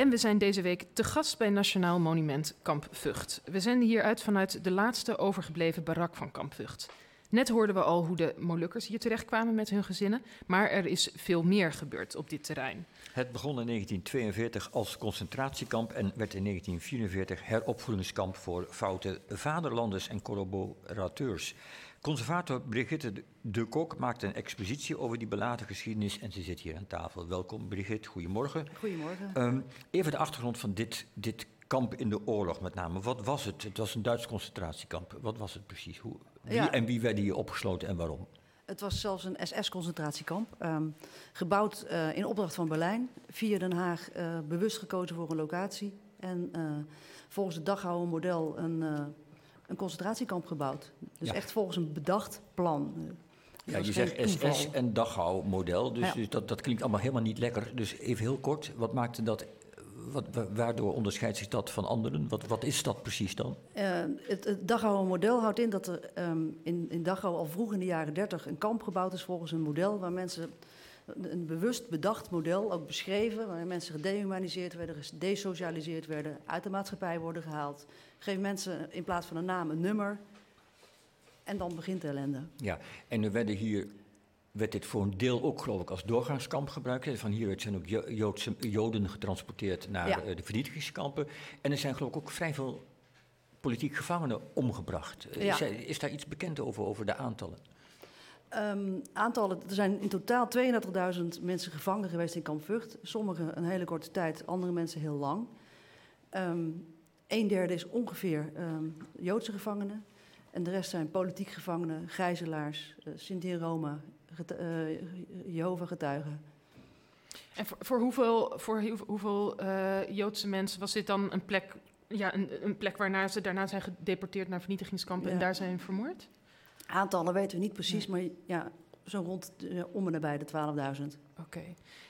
En we zijn deze week te gast bij Nationaal Monument Kamp Vught. We zenden hier uit vanuit de laatste overgebleven barak van Kamp Vught. Net hoorden we al hoe de Molukkers hier terechtkwamen met hun gezinnen, maar er is veel meer gebeurd op dit terrein. Het begon in 1942 als concentratiekamp en werd in 1944 heropvoedingskamp voor foute vaderlanders en collaborateurs. Conservator Brigitte de Kok maakt een expositie over die beladen geschiedenis en ze zit hier aan tafel. Welkom Brigitte, goedemorgen. Goedemorgen. Um, even de achtergrond van dit, dit kamp in de oorlog met name. Wat was het? Het was een Duits concentratiekamp. Wat was het precies? Hoe, wie Ja. en wie werden hier opgesloten en waarom? Het was zelfs een SS-concentratiekamp. ehm, gebouwd eh, in opdracht van Berlijn. Via Den Haag eh, bewust gekozen voor een locatie. En eh, volgens het Dachauer model een, een concentratiekamp gebouwd. Dus Ja. echt volgens een bedacht plan. Ja, je zegt toeval. SS en Dachau-model, dus, Ja. dus dat, dat klinkt allemaal helemaal niet lekker. Dus even heel kort, wat maakte dat, wat, wa- waardoor onderscheidt zich dat van anderen? Wat, wat is dat precies dan? Eh, het, het Dachauer model houdt in dat er ehm, in, in Dachau al vroeg in de jaren 30 een kamp gebouwd is volgens een model waar mensen een, bewust bedacht model ook beschreven, waar mensen gedehumaniseerd werden, gedesocialiseerd werden, uit de maatschappij worden gehaald. Geef mensen in plaats van een naam een nummer en dan begint de ellende. Ja, en er werden hier, werd dit voor een deel ook geloof ik als doorgangskamp gebruikt. Van hieruit zijn ook Jo- Joodse, Joden getransporteerd naar Ja. eh, de vernietigingskampen. En er zijn geloof ik ook vrij veel politiek gevangenen omgebracht. Eh, Ja. Is, is daar iets bekend over, over de aantallen? Ehm, aantallen, er zijn in totaal 32.000 mensen gevangen geweest in kamp Vught. Sommigen een hele korte tijd, andere mensen heel lang. Ehm een derde is ongeveer ehm, Joodse gevangenen. En de rest zijn politiek gevangenen, gijzelaars, uh, Sinti en Roma, gete- eh, Jehovah-getuigen. En voor, voor hoeveel, voor hoe- hoeveel eh, Joodse mensen was dit dan een plek, ja, een, een plek waarna ze daarna zijn gedeporteerd naar vernietigingskampen en daar zijn vermoord? Aantallen weten we niet precies, maar ja, zo rond eh, om en nabij de 12.000. Oké.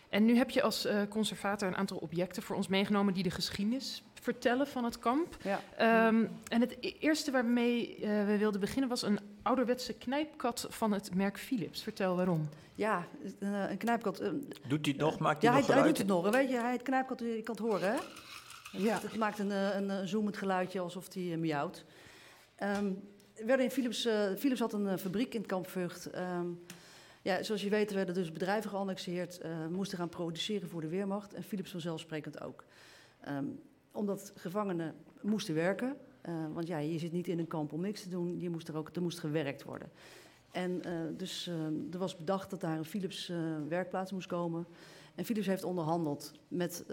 En nu heb je als eh, conservator een aantal objecten voor ons meegenomen die de geschiedenis vertellen van het kamp. Ja. Ehm, en het e- eerste waarmee eh, we wilden beginnen was een ouderwetse knijpkat van het merk Philips. Vertel waarom. Ja, een, een knijpkat. eh, Doet hij het nog? Maakt Ja, hij hij, nog hij geluid? doet het nog. Weet je, hij het knijpkat, je kan het horen, hè? Ja. Het maakt een, een, zoemend geluidje alsof hij miauwt. Ehm, er werden in Philips, eh, Philips had een eh, fabriek in het kamp Vught. Ehm, ja, zoals je weet werden dus bedrijven geannexeerd, eh, moesten gaan produceren voor de Weermacht. En Philips vanzelfsprekend ook. Ehm, omdat gevangenen moesten werken. want ja, je zit niet in een kamp om niks te doen. Je moest er, ook, er moest gewerkt worden. En dus eh, er was bedacht dat daar een Philips werkplaats moest komen. En Philips heeft onderhandeld met,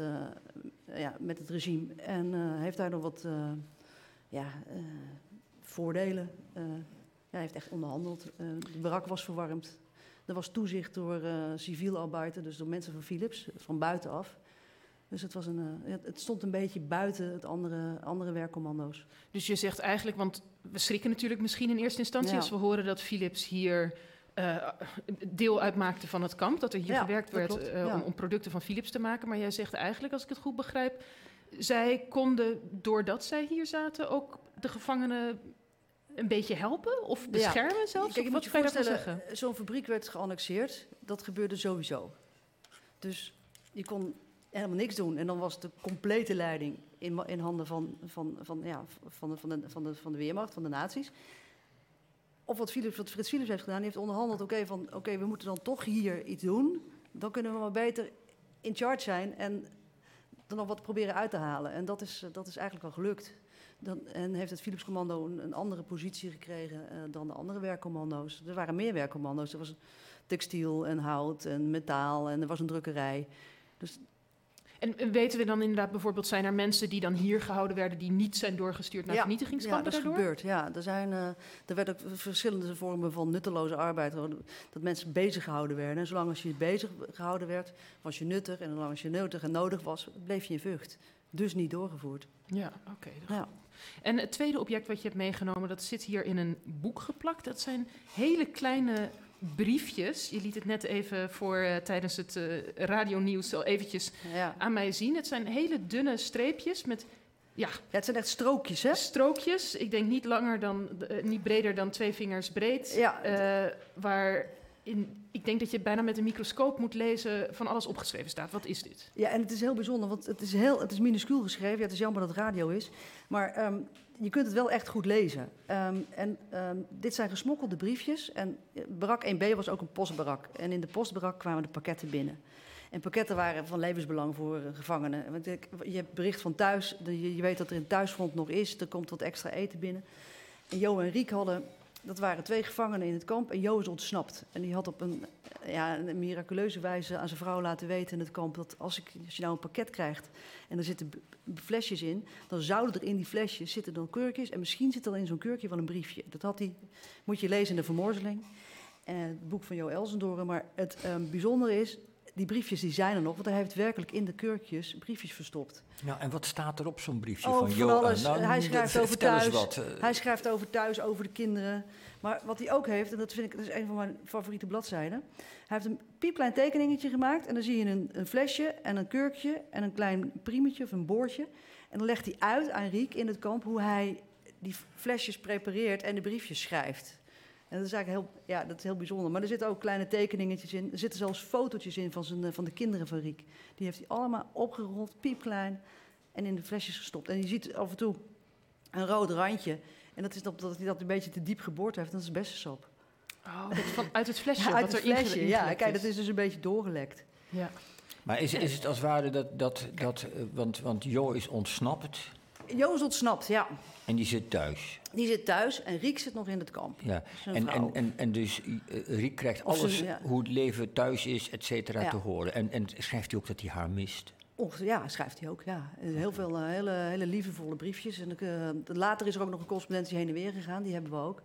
ja, met het regime. En heeft daar nog wat ja, voordelen. eh hij heeft echt onderhandeld. Eh, de barak was verwarmd. Er was toezicht door eh civiel arbeiter, dus door mensen van Philips, van buitenaf. Dus het, was een, het- stond een beetje buiten het andere, andere werkcommando's. Dus je zegt eigenlijk, want we schrikken natuurlijk misschien in eerste instantie Ja. als we horen dat Philips hier deel uitmaakte van het kamp, dat er hier Ja, gewerkt werd klopt, ja. om, om producten van Philips te maken. Maar jij zegt eigenlijk, als ik het goed begrijp, zij konden, doordat zij hier zaten, ook de gevangenen een beetje helpen of beschermen zelfs? Kijk, je Of moet je kan daarvan voorstellen, eh, zo'n fabriek werd geannexeerd. Dat gebeurde sowieso. Dus je kon helemaal niks doen. En dan was de complete leiding in, in handen van, van, van, ja, van, de, van, de, van, de, van de Weermacht, van de nazi's. Of wat, Philips, wat Frits Philips heeft gedaan, heeft onderhandeld... oké, van oké, we moeten dan toch hier iets doen. Dan kunnen we maar beter in charge zijn en er nog wat proberen uit te halen. En dat is, dat is eigenlijk al gelukt. Dan, en heeft het Philips Commando een, een andere positie gekregen eh, dan de andere werkcommando's. Er waren meer werkcommando's. Er was textiel en hout en metaal en er was een drukkerij. Dus En en weten we dan inderdaad bijvoorbeeld, zijn er mensen die dan hier gehouden werden die niet zijn doorgestuurd naar ja, vernietigingskampen dat is daardoor? gebeurd. Ja, er, zijn, eh, er werden ook verschillende vormen van nutteloze arbeid. Dat mensen bezig gehouden werden. En zolang als je bezig gehouden werd, was je nuttig. En zolang als je nuttig en nodig was, bleef je in vucht. Dus niet doorgevoerd. Ja, oké. Ja. En het tweede object wat je hebt meegenomen, dat zit hier in een boek geplakt. Dat zijn hele kleine briefjes. Je liet het net even voor eh, tijdens het eh radionieuws al eventjes Ja. aan mij zien. Het zijn hele dunne streepjes met ja, ja, het zijn echt strookjes, hè? strookjes. Ik denk niet langer dan, eh, niet breder dan twee vingers breed. Ja, waar in, ik denk dat je bijna met een microscoop moet lezen van alles opgeschreven staat. Wat is dit? Ja, en het is heel bijzonder, want het is, heel, het is minuscuul geschreven. Ja, het is jammer dat het radio is. Maar ehm, je kunt het wel echt goed lezen. Ehm, en ehm, dit zijn gesmokkelde briefjes. En eh, barak 1b was ook een postbarak. En in de postbarak kwamen de pakketten binnen. En pakketten waren van levensbelang voor uh, gevangenen. Want je hebt bericht van thuis, je, je weet dat er in thuisfront nog is. Er komt wat extra eten binnen. En Jo en Riek hadden dat waren twee gevangenen in het kamp en Jo is ontsnapt. En die had op een, ja, een miraculeuze wijze aan zijn vrouw laten weten in het kamp... dat als, ik, als je nou een pakket krijgt en er zitten flesjes in... dan zouden er in die flesjes zitten dan kurkjes... en misschien zit er in zo'n kurkje wel een briefje. Dat had hij, moet je lezen in de vermoorzeling. En het boek van Jo Elsendoren. Maar het um, bijzondere is, die briefjes die zijn er nog, want hij heeft werkelijk in de kurkjes briefjes verstopt. Ja, en wat staat er op zo'n briefje oh, van Jo? Alles. Nou, hij schrijft over thuis. Wat, uh... Hij schrijft over thuis, over de kinderen. Maar wat hij ook heeft, en dat vind ik dat is een van mijn favoriete bladzijden. Hij heeft een piepklein tekeningetje gemaakt en dan zie je een, een flesje en een kurkje en een klein priemetje of een boordje. En dan legt hij uit aan Riek in het kamp hoe hij die flesjes prepareert en de briefjes schrijft. En dat is eigenlijk heel, ja, dat is heel bijzonder. Maar er zitten ook kleine tekeningetjes in. Er zitten zelfs fotootjes in van, zijn, eh, van de kinderen van Riek. Die heeft hij allemaal opgerold, piepklein, en in de flesjes gestopt. En je ziet af en toe een rood randje. En dat is dat, dat hij dat een beetje te diep geboord heeft. Dat is bessensap. Oh, dat van, uit het flesje? Ja, uit het flesje, ja. Kijk, dat is dus een beetje doorgelekt. Ja. Maar is, is het als ware dat... dat, dat uh, want, want Jo is ontsnapt... Jo is ontsnapt, ja. En die zit thuis? Die zit thuis en Riek zit nog in het kamp. Ja, en, en, en, en dus uh, Riek krijgt alles, ja. hoe het leven thuis is, et cetera, ja. te horen. En, en schrijft hij ook dat hij haar mist? Ja, schrijft hij ook, ja. Heel veel uh, hele, hele liefdevolle briefjes. En uh, later is er ook nog een correspondentie heen en weer gegaan, die hebben we ook.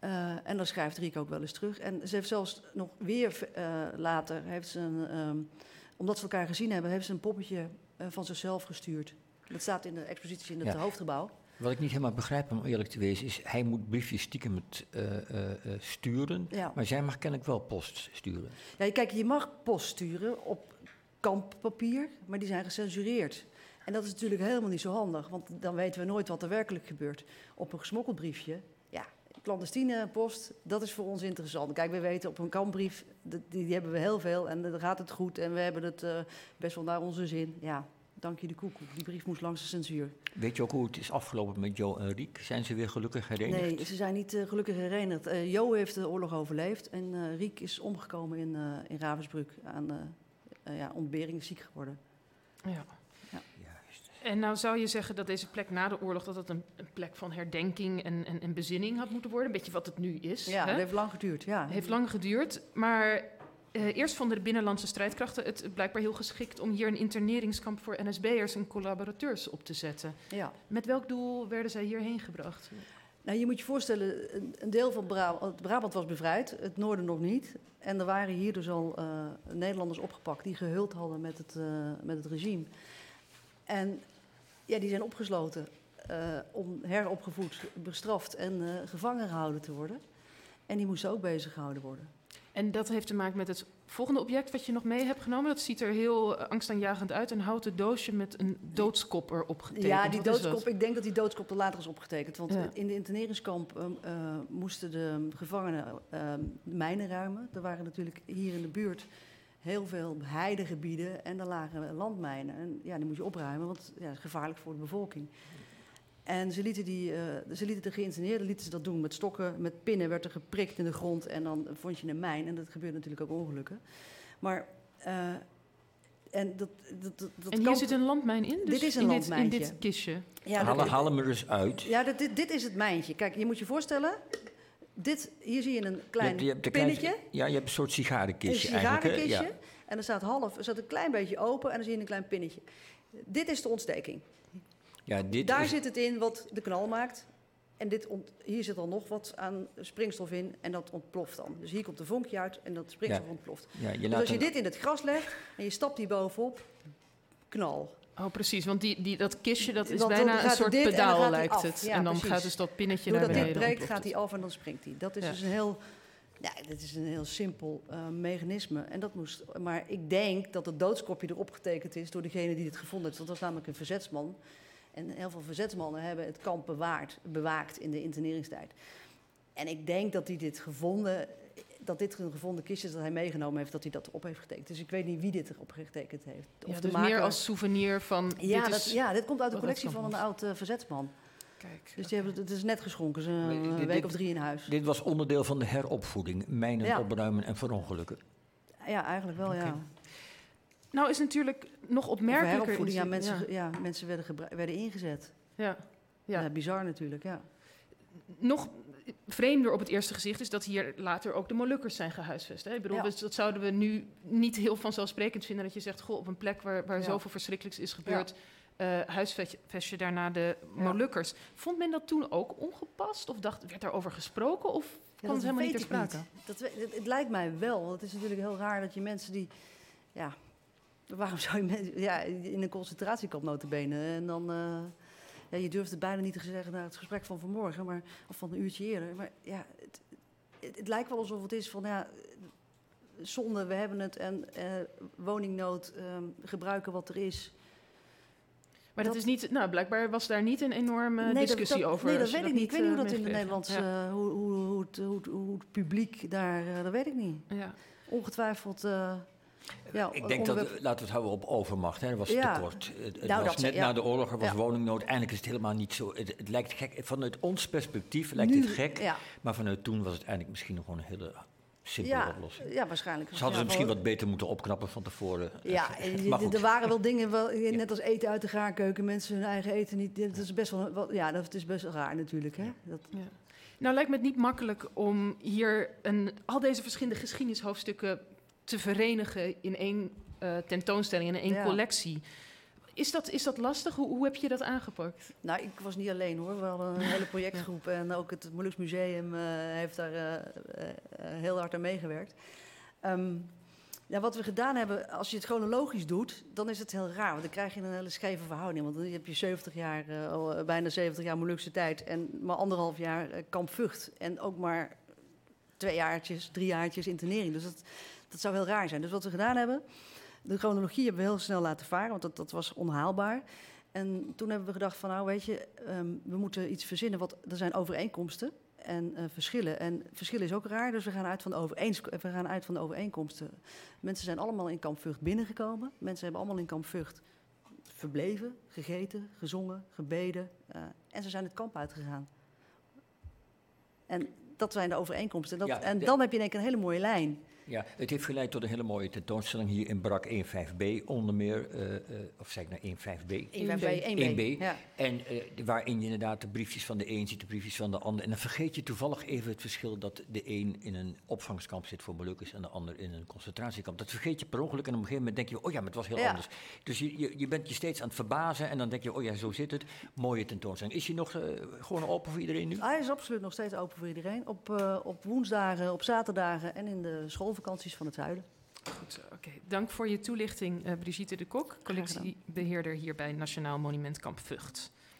Uh, en dan schrijft Riek ook wel eens terug. En ze heeft zelfs nog weer later, heeft ze een, um, omdat ze elkaar gezien hebben, heeft ze een poppetje van zichzelf gestuurd. Dat staat in de expositie in het ja. hoofdgebouw. Wat ik niet helemaal begrijp, om eerlijk te wezen, is hij moet briefjes stiekem met, uh, uh, sturen, ja. maar zij mag kennelijk wel post sturen. Ja, kijk, je mag post sturen op kamppapier, maar die zijn gecensureerd. En dat is natuurlijk helemaal niet zo handig, want dan weten we nooit wat er werkelijk gebeurt. Op een gesmokkeld briefje, ja, clandestine post, dat is voor ons interessant. Kijk, we weten op een kampbrief, die, die hebben we heel veel en dan gaat het goed en we hebben het uh, best wel naar onze zin. Ja, dank je de koekoek. Die brief moest langs de censuur. Weet je ook hoe het is afgelopen met Jo en Riek? Zijn ze weer gelukkig herenigd? Nee, ze zijn niet uh, gelukkig herenigd. Uh, jo heeft de oorlog overleefd en uh, Riek is omgekomen in, in Ravensbrück aan ja, ontbering, ziek geworden. Ja. ja. Juist. En nou zou je zeggen dat deze plek na de oorlog dat het een, een plek van herdenking en, en, en, bezinning had moeten worden, een beetje wat het nu is. Ja, hè? het heeft lang geduurd. Ja. Het heeft lang geduurd, maar uh, eerst vonden de binnenlandse strijdkrachten het blijkbaar heel geschikt om hier een interneringskamp voor NSB'ers en collaborateurs op te zetten. Ja. Met welk doel werden zij hierheen gebracht? Nou, je moet je voorstellen, een deel van Brabant, Brabant was bevrijd, het noorden nog niet. En er waren hier dus al uh, Nederlanders opgepakt die gehuld hadden met het, uh, met het regime. En ja, die zijn opgesloten om heropgevoed, bestraft en gevangen gehouden te worden. En die moesten ook bezig gehouden worden. En dat heeft te maken met het volgende object wat je nog mee hebt genomen. Dat ziet er heel angstaanjagend uit. Een houten doosje met een doodskop erop getekend. Ja, die doodskop, ik denk dat die doodskop er later is opgetekend. Want ja. in de interneringskamp uh, uh, moesten de gevangenen uh, mijnen ruimen. Er waren natuurlijk hier in de buurt heel veel heidegebieden en daar lagen landmijnen. En ja, die moet je opruimen, want ja, dat is gevaarlijk voor de bevolking. En ze lieten, die, uh, ze lieten de geïnterneerden lieten ze dat doen met stokken, met pinnen werd er geprikt in de grond en dan vond je een mijn. En dat gebeurde natuurlijk ook ongelukken. Maar uh, en dat, dat, dat, en hier kamp, zit een landmijn in? Dus dit is een in landmijntje. Dit, in dit kistje? Ja, haal, haal hem er dus uit. Ja, dat, dit, dit is het mijntje. Kijk, je moet je voorstellen... Dit, hier zie je een klein je hebt, je hebt pinnetje. Klein, ja, je hebt een soort sigarenkistje Een sigarenkistje. eigenlijk. Ja. En er staat half, er staat een klein beetje open en dan zie je een klein pinnetje. Dit is de ontsteking. Ja, dit Daar is... zit het in wat de knal maakt. En dit ont, hier zit dan nog wat aan springstof in en dat ontploft dan. Dus hier komt een vonkje uit en dat springstof Ja. ontploft. Ja, je Dus laat als je een- dit in het gras legt en je stapt die bovenop, knal. Oh, precies. Want die, die, dat kistje dat is Want bijna een soort dit pedaal, lijkt het. Ja, en dan precies. gaat dus dat pinnetje Doordat naar dit beneden. breekt, ontploft gaat hij af en dan springt hij. Dat is Ja. dus een heel, ja, dit is een heel simpel eh, mechanisme. En dat moest, maar ik denk dat het doodskopje erop getekend is door degene die het gevonden heeft. Want dat was namelijk een verzetsman. En heel veel verzetsmannen hebben het kamp bewaard, bewaakt in de interneringstijd. En ik denk dat hij dit gevonden, dat dit een gevonden kist is dat hij meegenomen heeft, dat hij dat op heeft getekend. Dus ik weet niet wie dit erop getekend heeft. Ja, de dus maker- meer als souvenir van... Ja, dit dat, is, ja, dit komt uit de collectie van een oud eh, verzetsman. Kijk, Dus die hebben, het is net geschonken, ze een dit- week dit- of drie in huis. Dit was onderdeel van de heropvoeding. Mijnen Ja. opruimen en verongelukken. Ja, eigenlijk wel, ja. Nou is natuurlijk nog Of opmerkelijker... heropvoeding, ja, mensen, ja, ja. mensen werden, werden ingezet. ja. Ja. Ja. bizar natuurlijk, ja. nog vreemder op het eerste gezicht is dat hier later ook de Molukkers zijn gehuisvest. Hè? Ik bedoel, Ja. dus dat zouden we nu niet heel vanzelfsprekend vinden dat je zegt, goh, op een plek waar, waar Ja. zoveel verschrikkelijks is gebeurd, eh huisvest je daarna de Molukkers. Vond men dat toen ook ongepast? Of dacht, werd daarover gesproken? Of kwam het helemaal niet ter sprake? Dat, het, het lijkt mij wel. Het is natuurlijk heel raar dat je mensen die... Ja, waarom zou je mensen... Ja, in een concentratiekamp notabene. En dan... eh, ja, je durft het bijna niet te zeggen naar het gesprek van vanmorgen. Maar, of van een uurtje eerder. Maar ja, het, het, het lijkt wel alsof het is van... Ja, zonde, we hebben het. En eh, woningnood, ehm, gebruiken wat er is. Maar dat, Dat- is niet, nou, blijkbaar was daar niet een enorme Nee, discussie dat, over. Nee, dat weet ik niet. Ik weet niet eh, hoe dat in de. Nederlandse... Ja. eh, hoe, hoe, hoe, het, hoe, het- publiek daar... eh, dat weet ik niet. Ja. Ongetwijfeld... eh, ja, Ik denk dat, laten we het houden op overmacht. Hè. Dat was Ja. tekort. Het, het Nou, was net ja. na de oorlog, er was Ja. woningnood. Eigenlijk is het helemaal niet zo. Het, het lijkt gek. Vanuit ons perspectief lijkt Nu- het gek. Ja, Maar vanuit toen was het eigenlijk misschien nog gewoon een hele simpele ja, oplossing. ja waarschijnlijk. Ze hadden ja, ze misschien wel- wat beter moeten opknappen van tevoren. Ja, er waren wel dingen, wel, net als eten uit de gaarkeuken, mensen hun eigen eten niet. Dat is best wel, wel- ja, dat is best wel raar natuurlijk. Hè? Dat, Ja. Nou lijkt me het niet makkelijk om hier een, al deze verschillende geschiedenishoofdstukken te verenigen in één eh, tentoonstelling, in één Ja. collectie. Is dat, is dat lastig? Hoe, hoe heb je dat aangepakt? nou, ik was niet alleen hoor. We hadden een hele projectgroep en ook het Molux Museum eh, heeft daar eh, heel hard aan meegewerkt. Ehm, ja, wat we gedaan hebben, als je het chronologisch doet, dan is het heel raar. Want dan krijg je een hele scheve verhouding. Want dan heb je 70 jaar, bijna 70 jaar Molukse tijd en maar anderhalf jaar kamp Vught. En ook maar twee jaartjes, drie jaartjes internering. Dus dat, dat zou heel raar zijn. Dus wat we gedaan hebben, de chronologie hebben we heel snel laten varen, want dat, dat was onhaalbaar. En toen hebben we gedacht van, nou weet je, ehm, we moeten iets verzinnen, wat er zijn overeenkomsten en eh, verschillen. En verschillen is ook raar, dus we gaan, uit van de overeens, we gaan uit van de overeenkomsten. Mensen zijn allemaal in kamp Vught binnengekomen. Mensen hebben allemaal in kamp Vught verbleven, gegeten, gezongen, gebeden. eh, en ze zijn het kamp uitgegaan. En dat zijn de overeenkomsten. En, dat, Ja, en dan heb je denk ik een hele mooie lijn. Ja, het heeft geleid tot een hele mooie tentoonstelling hier in Brak 15b onder meer. eh, eh, of zeg ik nou 15b? 1 1B. 1B. Ja. En eh, waarin je inderdaad de briefjes van de een ziet, de briefjes van de ander. En dan vergeet je toevallig even het verschil dat de een in een opvangkamp zit voor Molukkers en de ander in een concentratiekamp. Dat vergeet je per ongeluk en op een gegeven moment denk je, oh ja, maar het was heel Ja. anders. Dus je, je, je bent je steeds aan het verbazen en dan denk je, oh ja, zo zit het. Mooie tentoonstelling. Is die nog eh, gewoon open voor iedereen nu? Hij is absoluut nog steeds open voor iedereen. Op, eh, op woensdagen, op zaterdagen en in de schoolvakanties van het zuiden. Goed, zo, oké. Dank voor je toelichting, eh, Brigitte de Kok, collectiebeheerder hier bij Nationaal Monument Kamp Vught.